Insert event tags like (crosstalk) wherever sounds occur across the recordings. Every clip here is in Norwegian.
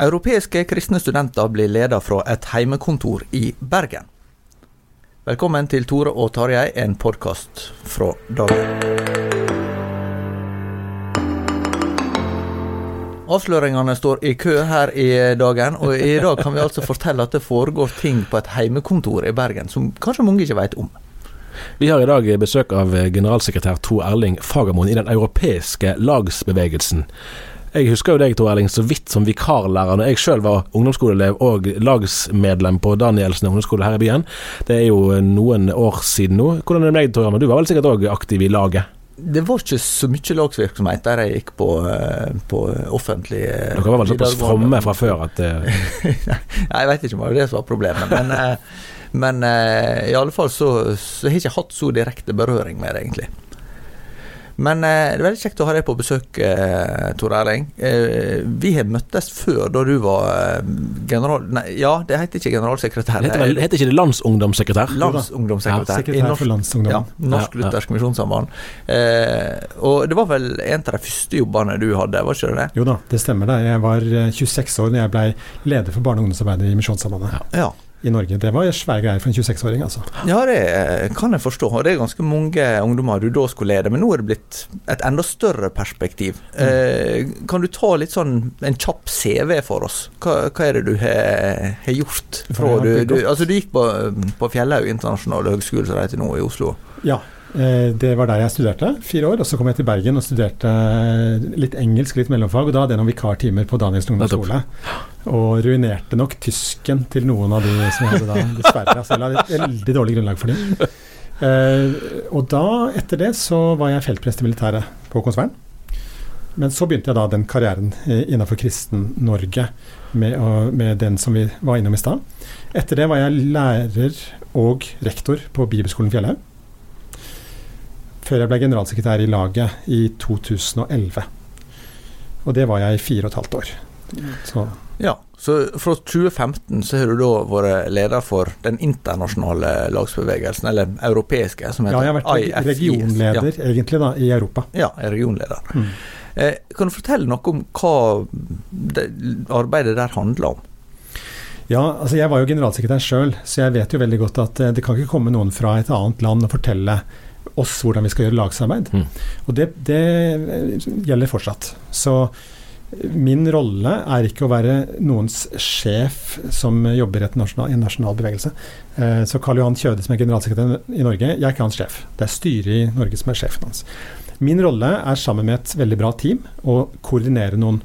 Europeiske kristne studenter blir ledet fra et heimekontor i Bergen. Velkommen til Tore og Tarjei, en podkast fra dagen. Avsløringene står i kø her i dagen, og i dag kan vi altså fortelle at det foregår ting på et heimekontor i Bergen som kanskje mange ikke vet om. Vi har i dag besøk av generalsekretær Tor Erling Fagermoen i den europeiske lagsbevegelsen. Jeg husker jo deg, Tor Erling, så vidt som vikarlærer når jeg sjøl var ungdomsskoleelev og lagsmedlem på Danielsen ungdomsskole her i byen. Det er jo noen år siden nå. Hvordan er det med deg, Tor Erling? Du var vel sikkert òg aktiv i laget? Det var ikke så mye lagsvirksomhet der jeg gikk på, eh, på offentlig eh, Dere var vel såpass fromme fra før at (laughs) Nei, jeg vet ikke om det var det som var problemet. Men, eh, men i alle fall så, så har jeg ikke hatt så direkte berøring med det, egentlig. Men eh, det er veldig kjekt å ha deg på besøk, eh, Tor Erling. Eh, vi har møttes før, da du var general... Nei, ja, det heter ikke generalsekretær. Det heter, vel, heter ikke det landsungdomssekretær? Landsungdomssekretær. Ja, sekretær for landsungdom. Ja, Norsk ja, Luthersk Misjonssamband. Eh, og det var vel en av de første jobbene du hadde, var ikke det? Jo da, det stemmer det. Jeg var 26 år da jeg ble leder for barne- og ungdomsarbeidet i Misjonssambandet. Ja i Norge. Det var svære greier for en 26-åring, altså. Ja, det kan jeg forstå. Og det er ganske mange ungdommer du da skulle lede, men nå er det blitt et enda større perspektiv. Mm. Eh, kan du ta litt sånn en kjapp CV for oss? Hva, hva er det du har, har gjort? Fra du, du, altså du gikk på, på Fjellhaug internasjonale høgskole, som det heter nå, i Oslo? Ja, Eh, det var der jeg studerte, fire år. Og så kom jeg til Bergen og studerte litt engelsk, litt mellomfag. Og da hadde jeg noen vikartimer på Danielsen ungdomsskole. Og ruinerte nok tysken til noen av de som jeg hadde da, dessverre. Så jeg la et veldig dårlig grunnlag for dem. Eh, og da, etter det, så var jeg feltprest i militæret på Konsvern. Men så begynte jeg da den karrieren innenfor Kristen-Norge med, med, den som vi var innom i stad. Etter det var jeg lærer og rektor på Bibelskolen Fjellhaug før jeg ble generalsekretær i laget i 2011. Og det var jeg i fire og et halvt år. Så. Ja, så fra 2015 så har du da vært leder for den internasjonale lagsbevegelsen, eller europeiske, som heter IFIS. Ja, jeg har vært IFIS. regionleder ja. egentlig da, i Europa. Ja, regionleder. Mm. Eh, kan du fortelle noe om hva det, arbeidet der handler om? Ja, altså jeg var jo generalsekretær sjøl, så jeg vet jo veldig godt at eh, det kan ikke komme noen fra et annet land og fortelle oss hvordan vi skal gjøre lagsarbeid. Mm. Og det, det, gjelder fortsatt. Så min rolle er ikke å være noens sjef som jobber i nasjonal, en nasjonal bevegelse. Eh, så Karl Johan Kjøde, som er generalsekretær i Norge, jeg er ikke hans sjef. Det er styret i Norge som er sjefen hans. Min rolle er sammen med et veldig bra team å koordinere noen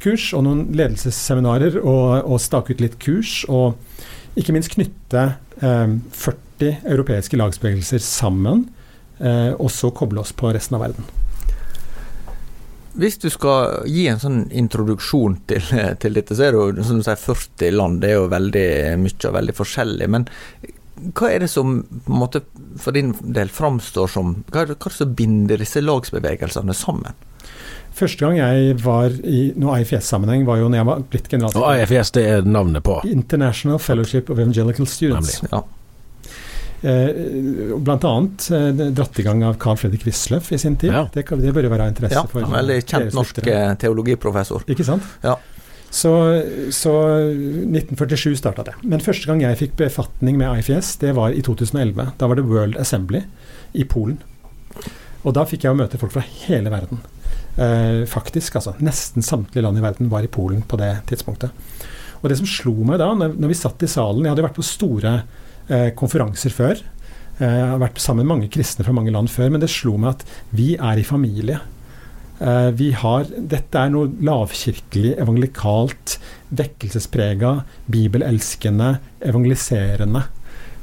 kurs og noen ledelsesseminarer og, og stake ut litt kurs. Og ikke minst knytte eh, 40 europeiske lagsbevegelser sammen og så koble oss på resten av verden. Hvis du skal gi en sånn introduksjon til, til dette, så er det jo som du sier 40 land. Det er jo veldig mye og veldig forskjellig. Men hva er det som på en måte, for din del framstår som Hva er det, hva er det som binder disse lagsbevegelsene sammen? Første gang jeg var i noe IFS-sammenheng, var jo når jeg var blitt Og. IFS, det er navnet på. International Fellowship of Evangelical Students. Nemlig, Ja. Eh, annet eh, dratt i gang av Carl Fredrik Wisløff i sin tid. Ja. Det, kan, det bør jo være av interesse ja, for en veldig kjent norsk eh, teologiprofessor. Ikke sant? Ja. Så, så 1947 starta det. Men første gang jeg fikk befatning med IFS, det var i 2011. Da var det World Assembly i Polen. Og da fikk jeg jo møte folk fra hele verden. Eh, faktisk, altså. Nesten samtlige land i verden var i Polen på det tidspunktet. Og det som slo meg da, når, når vi satt i salen Jeg hadde vært på store konferanser før. Eh, Jeg har vært sammen med mange kristne fra mange land før, men det slo meg at vi er i familie. Eh, vi har, dette er noe lavkirkelig, evangelikalt, vekkelsesprega, bibelelskende, evangeliserende.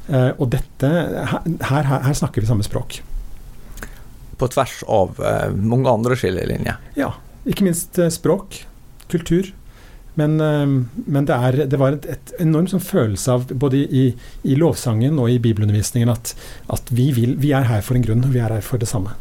Eh, og dette, her, her, her snakker vi samme språk. På tvers av eh, mange andre skillelinjer. Ja, ikke minst eh, språk, kultur. Men, eh, men det, er, det var et, et enormt sånn følelse av, både i, i lovsangen og i bibelundervisningen, at, at vi, vil, vi er her for en grunn, og vi er her for det samme.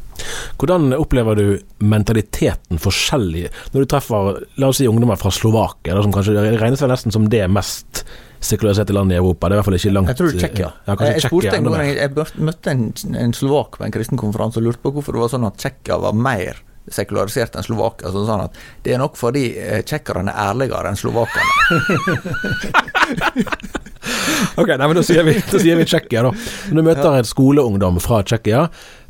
Hvordan opplever du mentaliteten forskjellig når du treffer la oss si ungdommer fra Slovakia, da, som kanskje det regnes vel nesten som det mest sekulariserte landet i Europa? Det er i hvert fall ikke langt Jeg tror det er Tsjekkia. Ja, jeg spurte en gang, jeg, møtte en, en slovak på en kristen konferanse og lurte på hvorfor det var sånn at Tsjekkia var mer sekularisert enn Slovakia. Så sånn at det er nok fordi eh, tsjekkerne er ærligere enn slovakerne. (laughs) Ok, nei, men da sier vi, da sier vi Tsjekkia, da. Når du møter en skoleungdom fra Tsjekkia,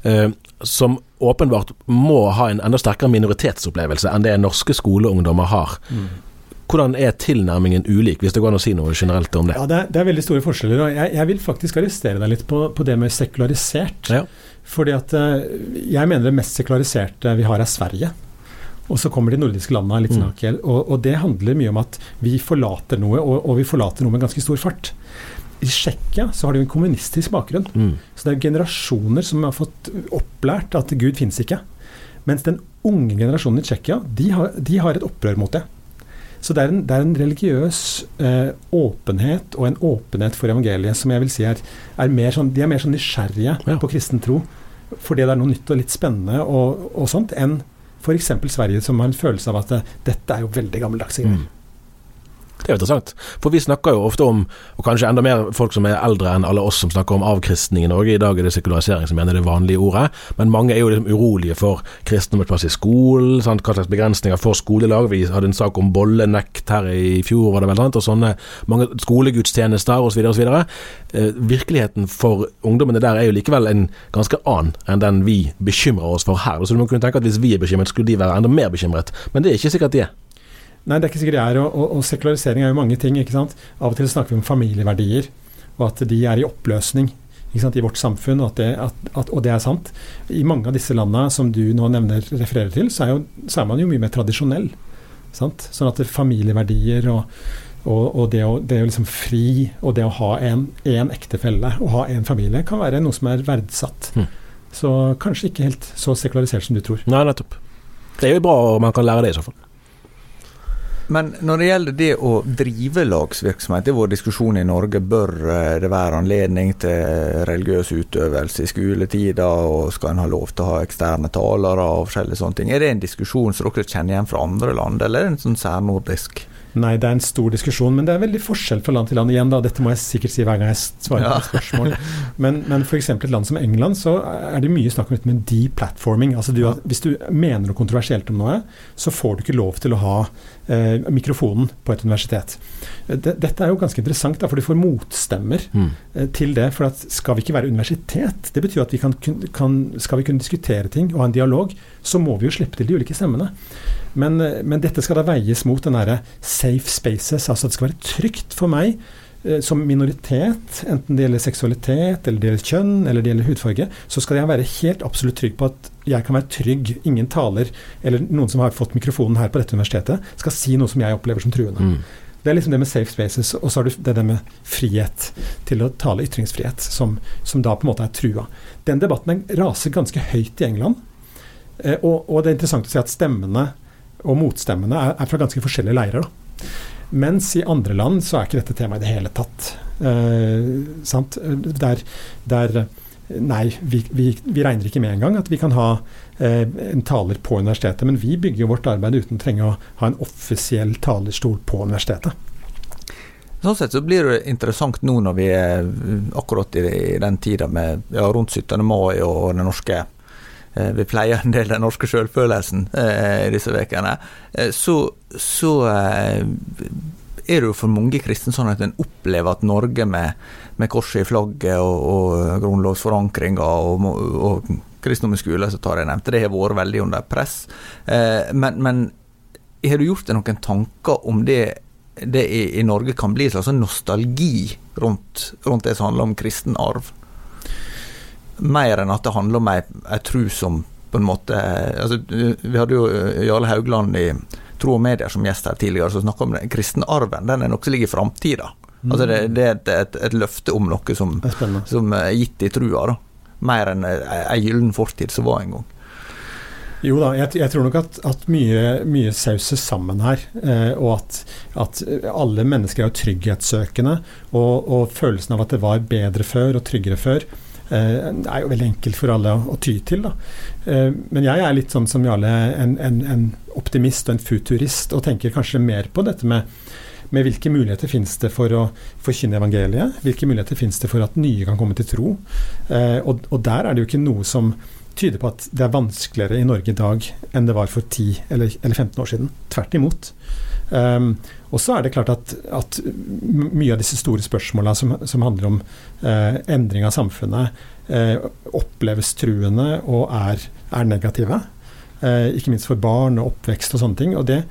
eh, som åpenbart må ha en enda sterkere minoritetsopplevelse enn det norske skoleungdommer har. Hvordan er tilnærmingen ulik, hvis det går an å si noe generelt om det? Ja, det er, det er veldig store forskjeller. og jeg, jeg vil faktisk arrestere deg litt på, på det med sekularisert. Ja. Fordi at eh, jeg mener det mest sekulariserte vi har, er Sverige. Og så kommer de nordiske landene litt Mm. snart igjen. Og, og det handler mye om at vi forlater noe, og, og vi forlater noe med ganske stor fart. I Tsjekkia så har de jo en kommunistisk bakgrunn. Mm. Så det er generasjoner som har fått opplært at Gud finnes ikke. Mens den unge generasjonen i Tsjekkia, de, de har et opprør mot det. Så det er en, det er en religiøs eh, åpenhet og en åpenhet for evangeliet som jeg vil si er, er mer sånn, de er mer sånn nysgjerrige Ja. på kristen tro. Fordi det er noe nytt og litt spennende og, og sånt, enn f.eks. Sverige, som har en følelse av at eh, dette er jo veldig gammeldags. Mm. Det er jo interessant. For vi snakker jo ofte om, og kanskje enda mer folk som er eldre enn alle oss som snakker om avkristning i Norge. I dag er det sekularisering som mener det vanlige ordet. Men mange er jo liksom urolige for kristendomsplass i skolen. Hva slags begrensninger for skolelag? Vi hadde en sak om bollenekt her i fjor, var det vel. Sant? Og sånne mange skolegudstjenester osv. osv. Eh, virkeligheten for ungdommene der er jo likevel en ganske annen enn den vi bekymrer oss for her. Så du må kunne tenke at hvis vi er bekymret, skulle de være enda mer bekymret. Men det er ikke sikkert de er. Nei, det er ikke sikkert jeg er, og, og, og sekularisering er jo mange ting. ikke sant? Av og til snakker vi om familieverdier, og at de er i oppløsning ikke sant, i vårt samfunn, og, at det, at, at, og det er sant. I mange av disse landene som du nå nevner, refererer til, så er, jo, så er man jo mye mer tradisjonell. Sant? Sånn at det, familieverdier og, og, og det, å, det å liksom fri, og det å ha en, en ektefelle og ha en familie, kan være noe som er verdsatt. Mm. Så kanskje ikke helt så sekularisert som du tror. Nei, nettopp. Det er jo bra om man kan lære det i så fall. Men når det gjelder det å drive lagsvirksomhet, det er vår diskusjon i Norge. Bør eh, det være anledning til religiøs utøvelse i skoletida, og skal en ha lov til å ha eksterne talere og forskjellige sånne ting? Er det en diskusjon som dere kjenner igjen fra andre land, eller er det en sånn særnordisk? Nei, det er en stor diskusjon, men det er veldig forskjell fra land til land. Igjen da, Dette må jeg sikkert si hver gang jeg svarer på et spørsmål. Men, men f.eks. et land som England, så er det mye snakk om dette med deplatforming. Altså du, hvis du mener noe kontroversielt om noe, så får du ikke lov til å ha eh, mikrofonen på et universitet. Det, dette er jo ganske interessant, da, for du får motstemmer Mm. eh, til det. For at skal vi ikke være universitet? Det betyr at vi kan, kan, skal vi kunne diskutere ting og ha en dialog, så må vi jo slippe til de ulike stemmene. Men, eh, men dette skal da veies mot den derre safe spaces, altså det skal være trygt for meg eh, som minoritet, enten det gjelder seksualitet, eller det gjelder kjønn, eller det gjelder hudfarge, så skal jeg være helt absolutt trygg på at jeg kan være trygg. Ingen taler, eller noen som har fått mikrofonen her på dette universitetet, skal si noe som jeg opplever som truende. Mm. Det er liksom det med safe spaces, og så har du det der med frihet til å tale ytringsfrihet, som, som da på en måte er trua. Den debatten er- raser ganske høyt i England, eh, og, og det er interessant å se at stemmene og motstemmene er, er fra ganske forskjellige leirer. da. Mens i andre land så er ikke dette temaet i det hele tatt. Eh? Der, der Nei, vi, vi, vi, regner ikke med engang at vi kan ha eh, en taler på universitetet. Men vi bygger jo vårt arbeid uten å trenge å ha en offisiell talerstol på universitetet. Sånn sett så blir det interessant nå når vi er akkurat i, den tida med ja, rundt 17. mai og den norske vi pleier en del den norske selvfølelsen eh, disse ukene. Eh, så, så eh, er det jo for mange kristne sånn at en opplever at Norge med, med korset i flagget og, og grunnlovsforankringa og, og i skole, så tar jeg nevnt, det har vært veldig under press. Eh, men, men, har du gjort deg noen tanker om det, det i, i, Norge kan bli en slags nostalgi rundt, rundt, det som handler om kristen arv? Mer enn at det handler om ei, ei tru som på en måte altså, Vi hadde jo Jarle Haugland i Tro og Medier som gjest her tidligere, som snakka om den kristne arven. Den er noe som ligger i framtida. Mm. Altså det, det, er et, et, et, løfte om noe som, som er gitt i trua, da. Mer enn ei gyllen fortid som var en gang. Jo da, jeg, jeg, tror nok at, at mye, mye sauser sammen her. Eh, og at, at, alle mennesker er jo trygghetssøkende. Og, og, følelsen av at det var bedre før og tryggere før, eh, er jo veldig enkelt for alle å, ty til. Da. men jeg er litt sånn som Jarle, en, en, en, optimist og en futurist, og tenker kanskje mer på dette med, med hvilke muligheter finnes det for å forkynne evangeliet? Hvilke muligheter finnes det for at nye kan komme til tro? Eh, og, og, der er det jo ikke noe som tyder på at det er vanskeligere i Norge i dag enn det var for 10 eller, eller 15 år siden. Tvert imot. Um, og så er det klart at, at, mye av disse store spørsmåla som, som, handler om eh, endring av samfunnet, eh, oppleves truende og er, er negative. Uh, ikke minst for barn og oppvekst og sånne ting. Og det,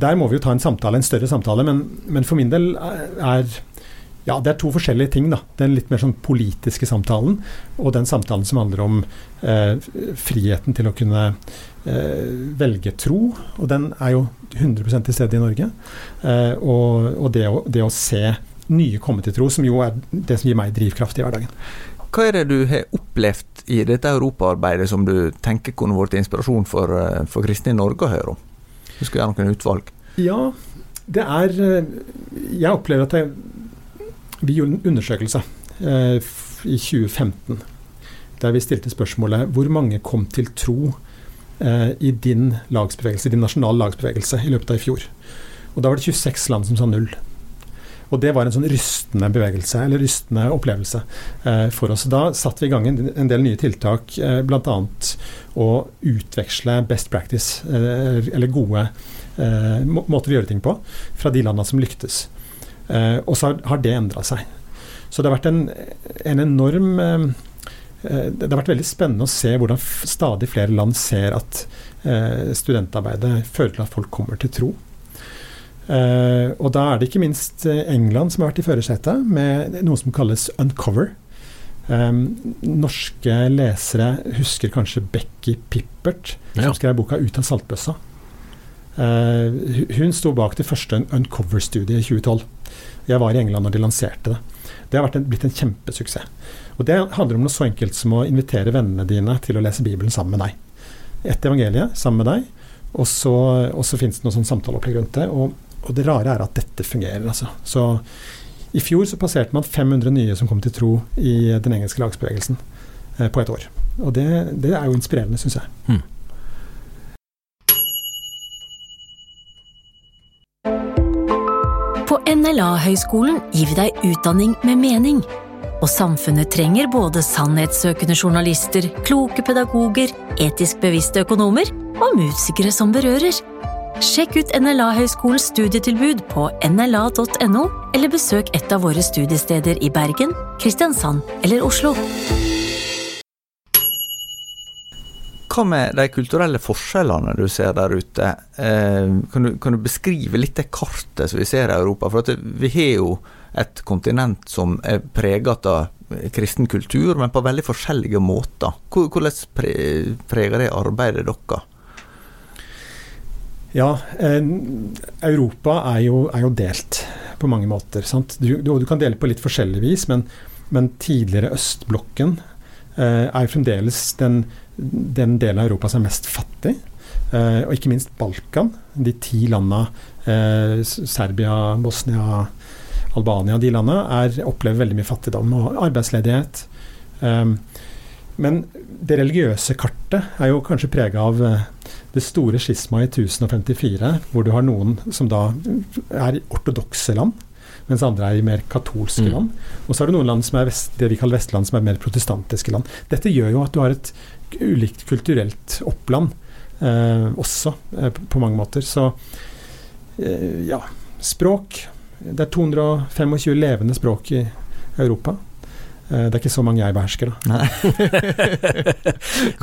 der må vi jo ta en samtale, en større samtale. Men, men for min del er ja, det er to forskjellige ting. da. Den litt mer sånn politiske samtalen, og den samtalen som handler om eh, friheten til å kunne eh, velge tro. Og den er jo 100 til stede i Norge. Eh, og, og det, å, det, å, se nye komme til tro, som jo er det som gir meg drivkraft i hverdagen. Hva er det du har opplevd i dette europaarbeidet som du tenker kunne vært inspirasjon for, eh, for kristne i Norge å høre om? Du skal gjøre noen utvalg. Ja, det er eh, Jeg opplever at jeg vi gjorde en undersøkelse eh, i 2015 der vi stilte spørsmålet hvor mange kom til tro eh, i din lagsbevegelse, din nasjonale lagsbevegelse i løpet av i fjor. Og Da var det 26 land som sa null. Og det var en sånn rystende bevegelse, eller rystende opplevelse eh, for oss. Da satte vi i gang en, del nye tiltak, eh, bl.a. å utveksle best practice, eh, eller gode eh, måter å gjøre ting på, fra de landene som lyktes. Eh, og så har det endra seg. Så det har vært en, en enorm eh, det har vært veldig spennende å se hvordan stadig flere land ser at studentarbeidet fører til at folk kommer til tro. Og da er det ikke minst England som har vært i førersetet, med noe som kalles Uncover. norske lesere husker kanskje Becky Pippert, ja. som skrev boka 'Ut av saltbøssa'. hun sto bak det første Uncover-studiet i 2012. Jeg var i England når de lanserte det. Det har en, blitt en kjempesuksess. Og Det handler om noe så enkelt som å invitere vennene dine til å lese Bibelen sammen med deg. Ett evangeliet sammen med deg, og så, og så finnes det noe sånn samtaleopplegg rundt det. Og, og, det rare er at dette fungerer. Altså. Så I fjor så passerte man 500 nye som kom til tro i den engelske lagsbevegelsen eh, på et år. Og det, det er jo inspirerende, syns jeg. På NLA-høgskolen gir vi deg utdanning med mening. Og samfunnet trenger både sannhetssøkende journalister, kloke pedagoger, etisk bevisste økonomer og musikere som berører. Sjekk ut NLA-høgskolens studietilbud på nla.no, eller besøk et av våre studiesteder i Bergen, Kristiansand eller Oslo. Hva med de kulturelle forskjellene du ser der ute? Eh, kan, du, kan, du, beskrive litt det kartet som vi ser i Europa? For vi har jo et kontinent som er preget av kristen kultur, men på veldig forskjellige måter. Hvordan preger det arbeidet deres? Ja, eh, Europa er jo, er jo, delt på mange måter. Du, du, du, kan dele på litt forskjellig vis, men, men tidligere østblokken eh, er fremdeles den den delen av Europa som er mest fattig. eh, og ikke minst Balkan, de ti landa, eh, Serbia, Bosnia, Albania, de landa, er, opplever veldig mye fattigdom og arbeidsledighet. Um, men det religiøse kartet er jo kanskje prega av eh, det store skismaet i 1054, hvor du har noen som da er ortodokse land, mens andre er i mer katolske Mm. land. Og så er det noen land som er vest, det vi kaller vestland, som er mer protestantiske land. Dette gjør jo at du har et ulikt kulturelt oppland eh, også, eh, på mange måter. Så eh, ja, språk. Det er 225 levende språk i Europa. Eh, det er ikke så mange jeg behersker, da. (laughs)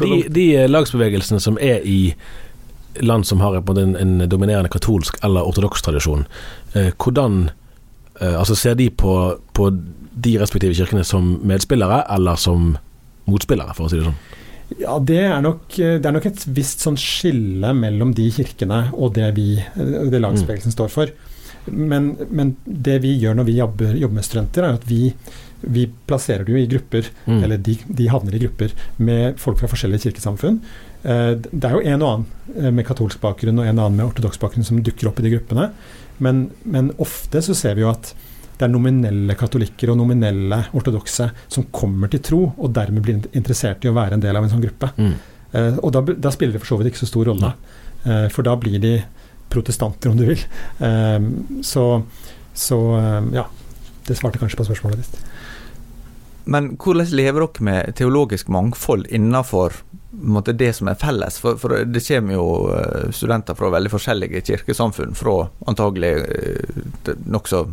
De, de eh, lagsbevegelsene som er i land som har en, en, en dominerende katolsk eller ortodoks tradisjon, eh, hvordan eh, altså ser de på, på de respektive kirkene som medspillere eller som motspillere, for å si det sånn? Ja, det er, nok, det er nok et visst sånn skille mellom de kirkene og det vi, det lagsbevegelsen står for. Men, men det vi gjør når vi jobber, jobber med studenter, er at vi, vi plasserer det jo i grupper, Mm. eller de, de havner i grupper med folk fra forskjellige kirkesamfunn. Eh, Det er jo en og annen eh, med katolsk bakgrunn og en og annen med ortodoks bakgrunn som dukker opp i de gruppene, men, men ofte så ser vi jo at det er nominelle katolikker og nominelle ortodokse som kommer til tro, og dermed blir interessert i å være en del av en sånn gruppe. Mm. Eh, og da, da spiller det for så vidt ikke så stor rolle, for da blir de protestanter, om du vil. Eh, så så eh, ja, det svarte kanskje på spørsmålet ditt. Men hvordan lever dere med teologisk mangfold innenfor måte, det som er felles? For, for det kommer jo eh, studenter fra veldig forskjellige kirkesamfunn, fra antagelig eh, nokså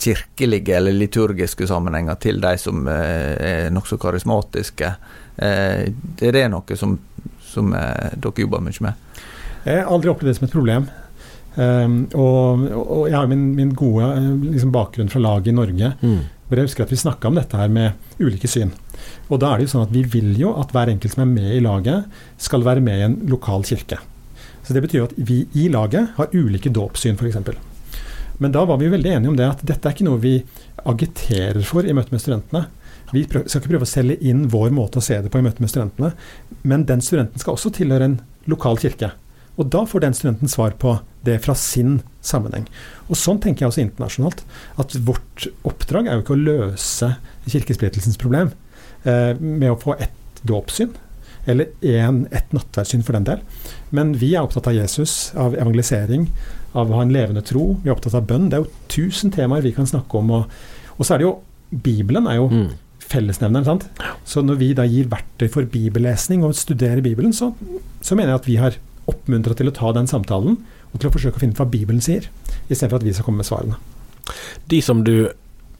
kirkelige eller liturgiske sammenhenger til de som eh, er nokså karismatiske. Eh, Er det noe som, som eh, dere jobber mye med? Jeg har aldri opplevd det som et problem. Um, og, og jeg har min, min gode liksom bakgrunn fra laget i Norge, Mm. hvor jeg husker at vi snakka om dette her med ulike syn. Og da er det jo sånn at vi vil jo at hver enkelt som er med i laget, skal være med i en lokal kirke. Så det betyr jo at vi i laget har ulike dåpssyn, f.eks. Men da var vi veldig enige om det at dette er ikke noe vi agiterer for i møte med studentene. Vi prøv, skal ikke prøve å selge inn vår måte å se det på i møte med studentene, men den studenten skal også tilhøre en lokal kirke. Og da får den studenten svar på det fra sin sammenheng. Og sånn tenker jeg også internasjonalt. At vårt oppdrag er jo ikke å løse kirkesplittelsens problem eh, med å få ett dåpssyn, eller en, ett nattverdssyn for den del. Men vi er opptatt av Jesus, av evangelisering, av å ha en levende tro. Vi er opptatt av bønn. Det er jo tusen temaer vi kan snakke om. Og, og så er det jo Bibelen er jo Mm. fellesnevneren. sant? Så når vi da gir verktøy for bibellesning og studerer Bibelen, så, så mener jeg at vi har oppmuntra til å ta den samtalen og til å forsøke å finne ut hva Bibelen sier, istedenfor at vi skal komme med svarene. De som du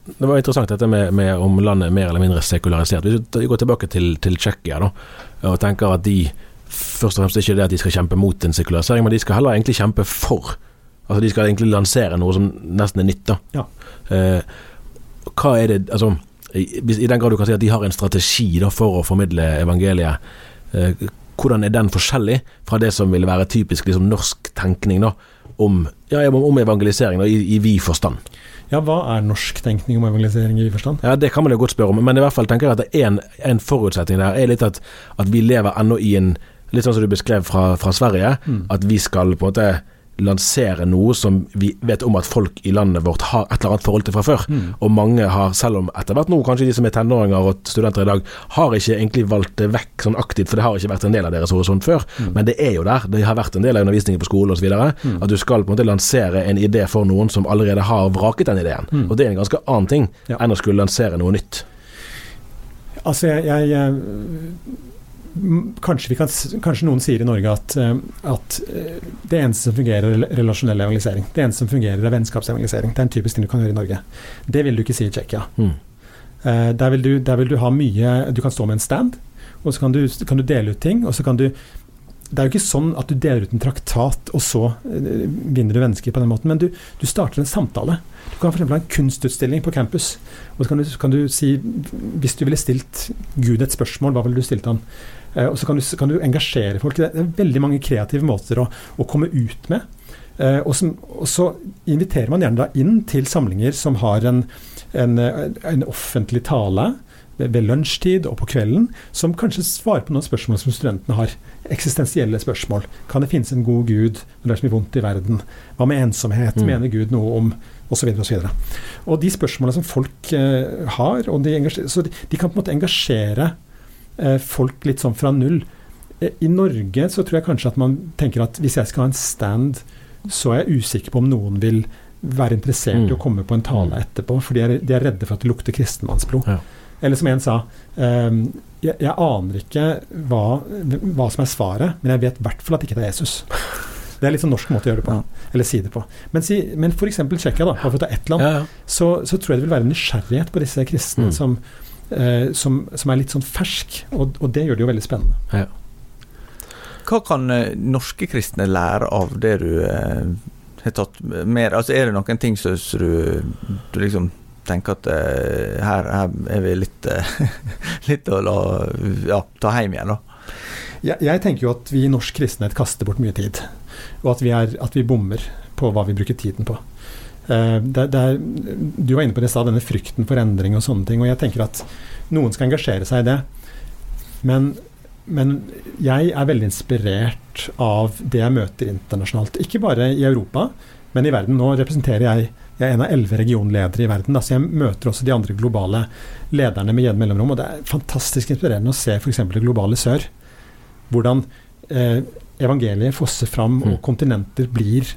Det var interessant dette med, med om landet er mer eller mindre sekularisert. Hvis vi går tilbake til, til Tsjekkia og tenker at de først og fremst ikke det at de skal kjempe mot en sekularisering, men de skal heller egentlig kjempe for. Altså De skal egentlig lansere noe som nesten er nytt. da. Ja. Eh, hva er det altså, i, I den grad du kan si at de har en strategi da, for å formidle evangeliet, eh, hvordan er den forskjellig fra det som vil være typisk liksom, norsk tenkning da, om, ja, om evangelisering da, i, i vid forstand? Ja, hva er norsk tenkning om evangelisering i vid forstand? Ja, Det kan man jo godt spørre om, men i hvert fall tenker jeg at en, en forutsetning der er litt at, at vi lever ennå i en Litt sånn som du beskrev fra, fra Sverige, at vi skal på en måte lansere noe som vi vet om at folk i landet vårt har et eller annet forhold til fra før. Og mange har, selv om etter hvert nå kanskje de som er tenåringer og studenter i dag, har ikke egentlig valgt det vekk sånn aktivt, for det har ikke vært en del av deres horisont før. Men det er jo der. Det har vært en del av undervisningen på skole osv. Mm. At du skal på en måte lansere en idé for noen som allerede har vraket den ideen. Og det er en ganske annen ting Ja. enn å skulle lansere noe nytt. Altså, jeg, jeg kanskje, vi kan, kanskje noen sier i Norge at, eh, at eh, det eneste som fungerer, er relasjonell evangelisering. Det eneste som fungerer, er vennskapsevangelisering. Det er en typisk ting du kan gjøre i Norge. Det vil du ikke si i Tsjekkia. Mm. Eh, Der, vil du- der vil du ha mye Du kan stå med en stand, og så kan du, kan du dele ut ting. Og så kan du Det er jo ikke sånn at du deler ut en traktat, og så vinner du mennesker på den måten, men du, du starter en samtale. Du kan f.eks. ha en kunstutstilling på campus, og så kan du, kan du si Hvis du ville stilt Gud et spørsmål, hva ville du stilt han? Eh, og så kan du, kan du engasjere folk. Det er veldig mange kreative måter å, å komme ut med. Eh, og, som, og så inviterer man gjerne da inn til samlinger som har en, en, eh, en offentlig tale, ved, lunsjtid og på kvelden, som kanskje svarer på noen spørsmål som studentene har. Eksistensielle spørsmål. Kan det finnes en god gud når det er så mye vondt i verden? Hva med ensomhet? Mm. Mener Gud noe om og så, videre, Og så og de spørsmålene som folk eh, har, og de, så de, de kan på en måte engasjere folk litt sånn fra null. Eh, I Norge så tror jeg kanskje at man tenker at hvis jeg skal ha en stand, så er jeg usikker på om noen vil være interessert i Mm. å komme på en tale etterpå, for de er, de er redde for at det lukter kristenmannsblod. Ja. Eller som en sa ehm, jeg, jeg aner ikke hva, hva som er svaret, men jeg vet i hvert fall at ikke det er Jesus. Det er litt sånn norsk måte å gjøre det på. Eller si det på. Men, si, men f.eks. Tsjekkia, da, for å ta ett land, Ja, ja. så, så tror jeg det vil være nysgjerrighet på disse kristne Mm. som, eh, som, som er litt sånn fersk, og, og det gjør det jo veldig spennende. Hva kan eh, norske kristne lære av det du eh, har tatt med Altså, Er det noen ting som som du, du liksom tenker at eh, her, her er vi litt eh, (laughs) Litt å la ja, ta hjem igjen, da? Jeg, jeg tenker jo at vi i norsk kristenhet kaster bort mye tid, og at vi, er, at vi bommer på hva vi bruker tiden på. Eh, det, det er, du var inne på det i stad, denne frykten for endring og sånne ting. Og jeg tenker at noen skal engasjere seg i det. Men, men jeg er veldig inspirert av det jeg møter internasjonalt. Ikke bare i Europa, men i verden. Nå representerer jeg jeg er en av elleve regionledere i verden, da, så jeg møter også de andre globale lederne med jevne mellomrom. Og det er fantastisk inspirerende å se f.eks. det globale sør. Hvordan eh, evangeliet fosser fram, og Mm. kontinenter blir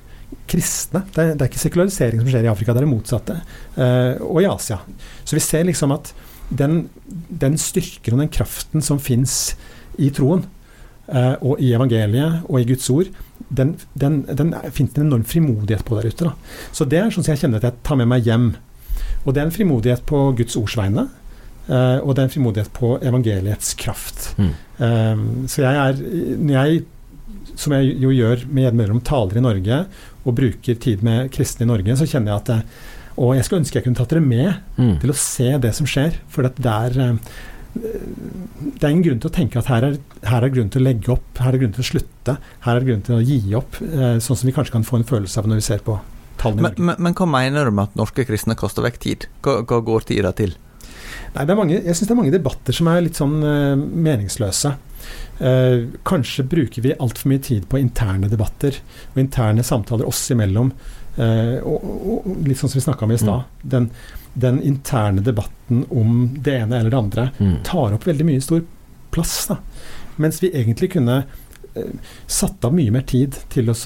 kristne. Det er, det er ikke sekularisering som skjer i Afrika, det er det motsatte. Eh, og i Asia. Så vi ser liksom at den, den styrken og den kraften som fins i troen, eh, og i evangeliet og i Guds ord, den, den, den finnes det en enorm frimodighet på der ute. Da. Så det er sånn som jeg kjenner at jeg tar med meg hjem. Og det er en frimodighet på Guds ords vegne, eh, og det er en frimodighet på evangeliets kraft. Mm. Eh, så jeg er Når jeg, som jeg jo gjør med jevne mellom taler i Norge og bruker tid med kristne i Norge, så kjenner jeg at det, Og jeg skulle ønske jeg kunne tatt dere med Mm. til å se det som skjer. For at det er eh, det er ingen grunn til å tenke at her er, her er grunn til å legge opp, her er grunn til å slutte, her er grunn til å gi opp, eh, sånn som vi kanskje kan få en følelse av når vi ser på tallene. i Norge. men, men hva mener du med at norske kristne kaster vekk tid? Hva, hva går tida til? Nei, det er mange, jeg syns det er mange debatter som er litt sånn eh, meningsløse. Eh, kanskje bruker vi altfor mye tid på interne debatter og interne samtaler oss imellom. eh, og, og, litt sånn som vi snakka om i stad. Den, den interne debatten om det ene eller det andre Mm. tar opp veldig mye stor plass. Da. Mens vi egentlig kunne eh, satt av mye mer tid til å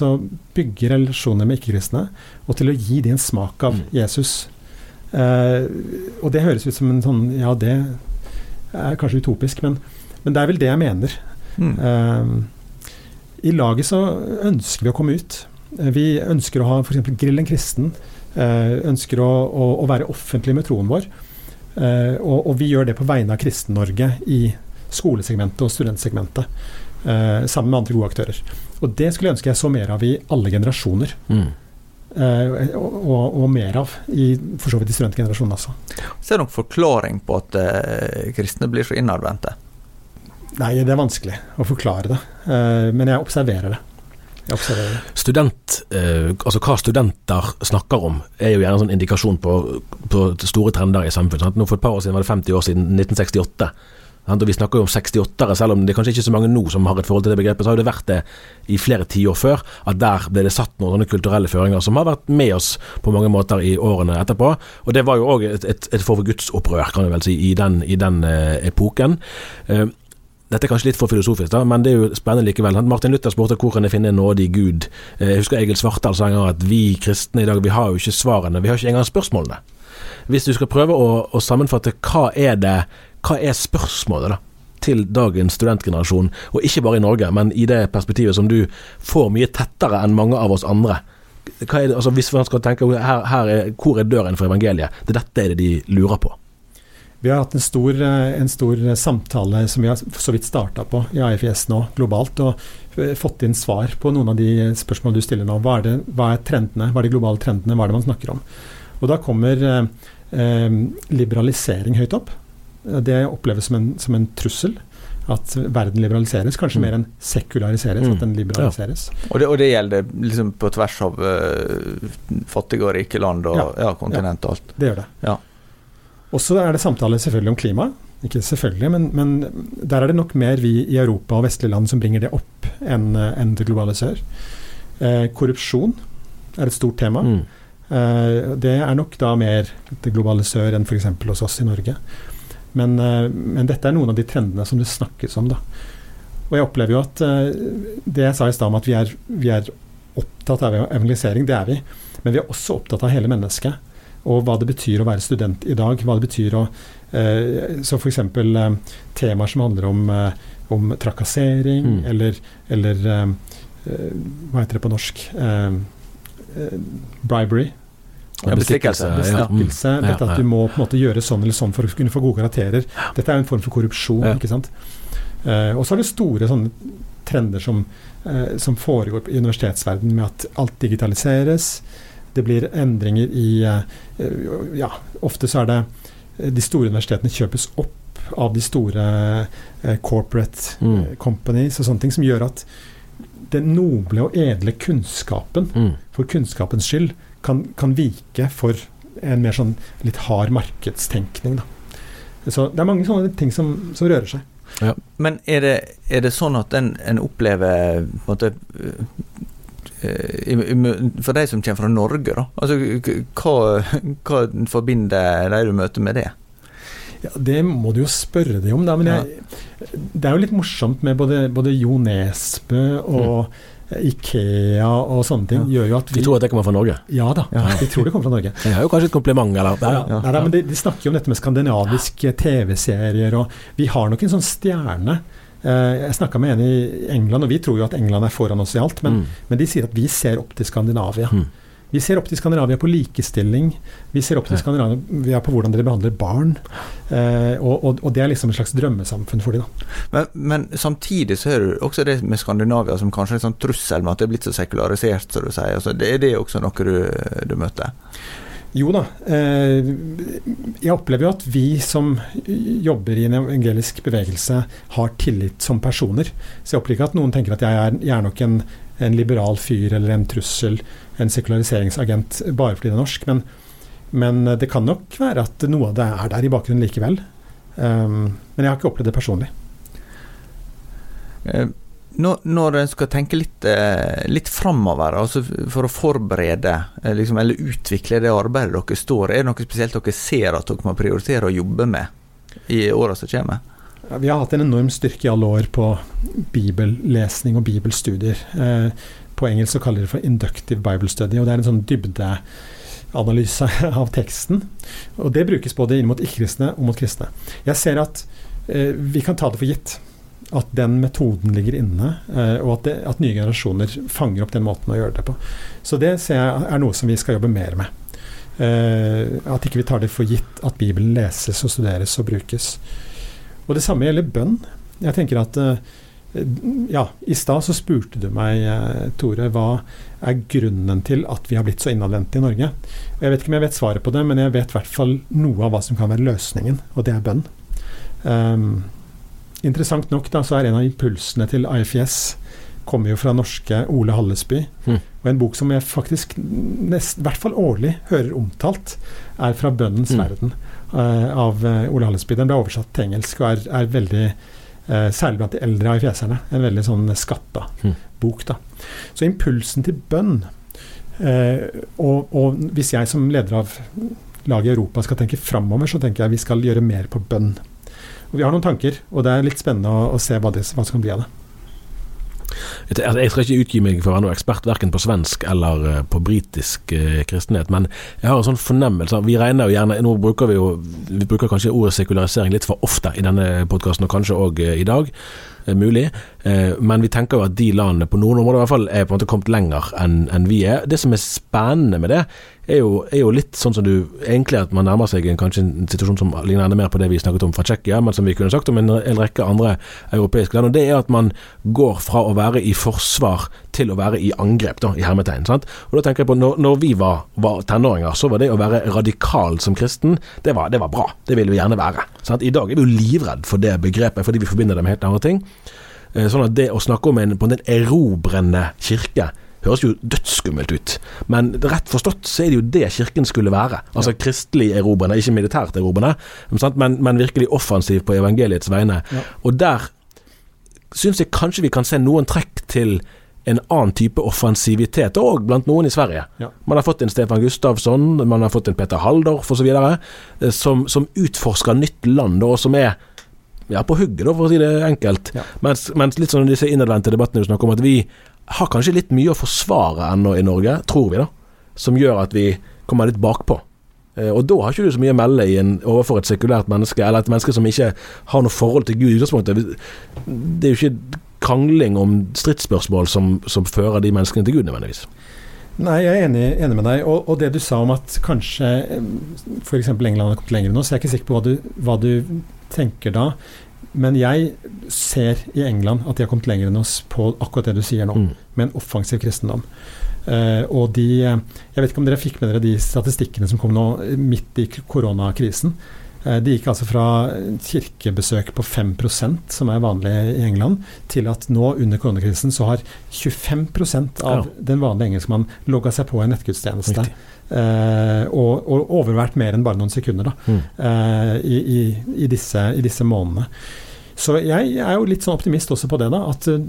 bygge relasjoner med ikke-kristne, og til å gi dem en smak av Mm. Jesus. Eh, og det høres ut som en sånn Ja, det er kanskje utopisk, men, men det er vel det jeg mener. Mm. Eh, I laget så ønsker vi å komme ut. Eh, Vi ønsker å ha f.eks. Grill en kristen. Uh, ønsker å, å, å være offentlig med troen vår. Uh, og, og vi gjør det på vegne av Kristen-Norge i skolesegmentet og studentsegmentet. Uh, sammen med andre gode aktører. Og det skulle jeg ønske jeg så mer av i alle generasjoner. Mm. Uh, og, og, og mer av i for så vidt i studentgenerasjonen også. Så er det noen forklaring på at uh, kristne blir så innadvendte? Nei, det er vanskelig å forklare det. eh, men jeg observerer det. Jeg observerer det. Student, eh, altså Hva studenter snakker om, er jo gjerne en sånn indikasjon på, på store trender i samfunnet. Nå For et par år siden var det 50 år siden 1968. Og Vi snakker jo om 68-ere, selv om det kanskje ikke er så mange nå som har et forhold til det begrepet. Så har det vært det i flere tiår før, at der ble det satt noen sånne kulturelle føringer som har vært med oss på mange måter i årene etterpå. Og det var jo òg et, et, et forgudsopprør, kan vi vel si, i den, i den eh, epoken. Eh, dette er kanskje litt for filosofisk, da, men det er jo spennende likevel. Martin Luther spurte hvor kan jeg finne en nådig gud. Eh, Jeg husker Egil Svartdal sa en gang at vi kristne i dag, vi har jo ikke svarene, vi har ikke engang spørsmålene. Hvis du skal prøve å, å sammenfatte hva er det, hva er spørsmålet da, til dagens studentgenerasjon, og ikke bare i Norge, men i det perspektivet som du får mye tettere enn mange av oss andre. Det, altså Hvis man skal tenke her, her er, hvor er døren for evangeliet, det dette er det de lurer på. Vi har hatt en stor, eh, en stor samtale som vi har så vidt starta på i AFIS nå, globalt, og eh, fått inn svar på noen av de spørsmålene du stiller nå. Hva er, det, hva er trendene, hva er de globale trendene, hva er det man snakker om? Og da kommer eh, eh, liberalisering høyt opp. Det oppleves som en, som en trussel. At verden liberaliseres, kanskje Mm. mer enn sekulariseres. Mm. At den liberaliseres. Og det, og det gjelder liksom på tvers av uh, fattige og rike land og ja. Ja, kontinent og alt. Det gjør det. Og så er det samtale selvfølgelig om klima. Ikke selvfølgelig, men, men, der er det nok mer vi i Europa og vestlige land som bringer det opp enn en det globale sør. Eh, korrupsjon er et stort tema. Mm. Eh, det er nok da mer det globale sør enn f.eks. hos oss i Norge. Men, eh, men, dette er noen av de trendene som det snakkes om. da. Og jeg opplever jo at eh, det jeg sa i stad om at vi er, vi er opptatt av evangelisering, det er vi. Men vi er også opptatt av hele mennesket. Og hva det betyr å være student i dag. hva det betyr å eh, Så f.eks. Eh, temaer som handler om, eh, om trakassering, mm. eller, eller eh, Hva heter det på norsk? bribery. Ja, bestikkelse. bestikkelse ja. Dette at du må på en måte gjøre sånn eller sånn for å kunne få gode karakterer. Dette er jo en form for korrupsjon. ikke sant? Uh, og så er det store sånne trender som, uh, som foregår i universitetsverdenen med at alt digitaliseres. Det blir endringer i uh, Ja, ofte så er det de store universitetene kjøpes opp av de store corporate mm. companies og sånne ting, som gjør at den noble og edle kunnskapen, mm. for kunnskapens skyld, kan, kan, vike for en mer sånn litt hard markedstenkning. Da. Så det er mange sånne ting som, som rører seg. Ja. Men er det, er det, sånn at en, en opplever på en måte eh, For de som kommer fra Norge, da. Altså, hva, hva forbinder de du møter med det? Ja, Det må du jo spørre dem om, da. Men jeg, det er jo litt morsomt med både, både Jo Nesbø og mm. Ikea og sånne ting ja. gjør jo at vi De tror at det kommer fra Norge? Ja da, ja. de tror det kommer fra Norge. (laughs) Det er jo kanskje et kompliment, eller? Ja, ja. Nei, men de, de, snakker jo om dette med skandinaviske TV-serier, og vi har nok en sånn stjerne. Eh, jeg snakka med en i England, og vi tror jo at England er foran oss i alt, men, mm. men de sier at vi ser opp til Skandinavia. Mm. Vi ser opp til Skandinavia på likestilling. Vi ser opp til Skandinavia på hvordan dere behandler barn. Eh, og, og, og, det er liksom et slags drømmesamfunn for dem. Men, men, samtidig så er det også det med Skandinavia som kanskje er en sånn trussel med at det er blitt så sekularisert, som du sier. Altså, det er det også noe du, du møter? Jo da. Eh, jeg opplever jo at vi som jobber i en evangelisk bevegelse, har tillit som personer. Så jeg opplever ikke at noen tenker at jeg er, jeg er nok en, en liberal fyr eller en trussel en sekulariseringsagent bare fordi det er norsk. Men, men, det kan nok være at noe av det er der i bakgrunnen likevel. Um, men jeg har ikke opplevd det personlig. Når, når en skal tenke litt, eh, litt framover, altså for å forberede eh, liksom, eller utvikle det arbeidet dere står i, er det noe spesielt dere ser at dere må prioritere å jobbe med i åra som kommer? Vi har hatt en enorm styrke i alle år på bibellesning og bibelstudier. Eh, på engelsk så kaller de det for inductive Bible study. og Det er en sånn dybdeanalyse (laughs) av teksten. og Det brukes både inn mot ikke-kristne og mot kristne. Jeg ser at vi kan ta det for gitt at den metoden ligger inne, eh, og at, det, at, nye generasjoner fanger opp den måten å gjøre det på. Så det ser jeg er noe som vi skal jobbe mer med. Eh, at ikke vi tar det for gitt at Bibelen leses og studeres og brukes. Og det samme gjelder bønn. Jeg tenker at eh, ja, I stad så spurte du meg, Tore, hva er grunnen til at vi har blitt så innadvendte i Norge? Og Jeg vet ikke om jeg vet svaret på det, men jeg vet i hvert fall noe av hva som kan være løsningen, og det er bønn. Um, interessant nok da, så er en av impulsene til IFS kommer jo fra norske Ole Hallesby. Mm. Og en bok som jeg faktisk nest, i hvert fall årlig hører omtalt, er fra 'Bønnens mm. verden' uh, av uh, Ole Hallesby. Den ble oversatt til engelsk og er, er veldig uh, særlig blant de eldre AIFS-erne. En veldig sånn skatta mm. bok. da. Så impulsen til bønn uh, og, og, hvis jeg som leder av laget i Europa skal tenke framover, så tenker jeg vi skal gjøre mer på bønn. Vi har noen tanker, og det er litt spennende å, å se hva, det, hva som kan bli av det. Jeg skal ikke utgi meg for å være noen ekspert verken på svensk eller eh, på britisk eh, kristenhet, men jeg har en sånn fornemmelse Vi regner jo gjerne Nå bruker vi jo Vi bruker kanskje ordet sekularisering litt for ofte i denne podkasten, og kanskje òg eh, i dag. Mulig. Men vi tenker jo at de landene på noen områder i hvert fall er på en måte kommet lenger enn en vi er. Det som er spennende med det, er jo, er jo, litt sånn som du Egentlig at man nærmer seg en, kanskje en situasjon som ligner enda mer på det vi snakket om fra Tsjekkia, men som vi kunne sagt om en, en, rekke andre europeiske land. og Det er at man går fra å være i forsvar til å være i angrep, da, i hermetegn. sant? Og da tenker jeg på når, når vi var, var, tenåringer, så var det å være radikal som kristen, det var, det var bra. Det ville vi gjerne være. sant? I dag er vi jo livredd for det begrepet, fordi vi forbinder det med helt andre ting. Eh, sånn at det å snakke om en, på en erobrende kirke høres jo dødsskummelt ut. Men rett forstått så er det jo det Kirken skulle være. Altså kristelig erobrende, ikke militært erobrende, men, men, virkelig offensiv på evangeliets vegne. Ja. Og der syns jeg kanskje vi kan se noen trekk til en annen type offensivitet, òg blant noen i Sverige. Ja. Man har fått en Stefan Gustavsson, man har fått en Peter Haldorf osv., eh, som, som utforsker nytt land, og som er ja, på hugget, for å si det enkelt. Ja. Mens, mens, litt sånn disse innadvendte debattene du snakker om, at vi har kanskje litt mye å forsvare ennå i Norge, tror vi, da. Som gjør at vi kommer litt bakpå. Eh, og da har ikke du så mye å melde i en, overfor et sekulært menneske, eller et menneske som ikke har noe forhold til Gud i utgangspunktet. Det er jo ikke krangling om stridsspørsmål som, som fører de menneskene til Gud, nødvendigvis. Nei, jeg er enig, enig med deg. Og, og, det du sa om at kanskje f.eks. England har kommet lenger nå, så jeg er ikke sikker på hva du, hva du tenker da. Men jeg ser i England at de har kommet lenger enn oss på akkurat det du sier nå, mm. med en offensiv kristendom. Uh, og de Jeg vet ikke om dere fikk med dere de statistikkene som kom nå midt i koronakrisen. Uh, de gikk altså fra kirkebesøk på 5% som er vanlig i England, til at nå under koronakrisen så har 25% av ja. den vanlige engelskmannen logga seg på en nettgudstjeneste. Uh, og, og, overvært mer enn bare noen sekunder da, mm. eh, i, i, i, disse, i, disse, månedene. Så jeg, jeg, er jo litt sånn optimist også på det, da. At uh,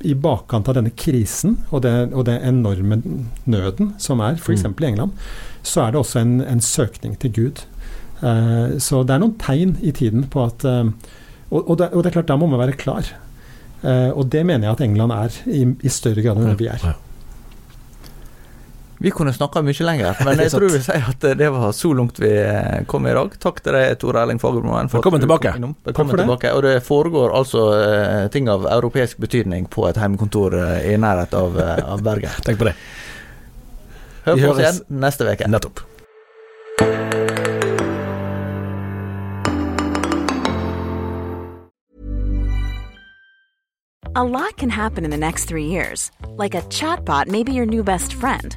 i bakkant av denne krisen og det, og det enorme nøden som er, f.eks. Mm. i England, så er det også en, en søkning til Gud. så det er noen tegn i tiden på at og, og, det, og, det, er klart, da må man være klar. og det mener jeg at England er i, i større grad enn vi er. Ja, ja. Vi kunne snakka mye lenger, men (laughs) jeg tror vi sier at det var så langt vi eh, kom i dag. Takk til deg, Tor Erling Fagermoen. Velkommen tilbake. Velkommen tilbake. Og det foregår altså uh, ting av europeisk betydning på et heimekontor uh, i nærhet av, uh, av Bergen. (laughs) Tenk på det. Hør på oss igjen neste uke. Nettopp. A lot can happen in the next three years. Like a chatbot may be your new best friend.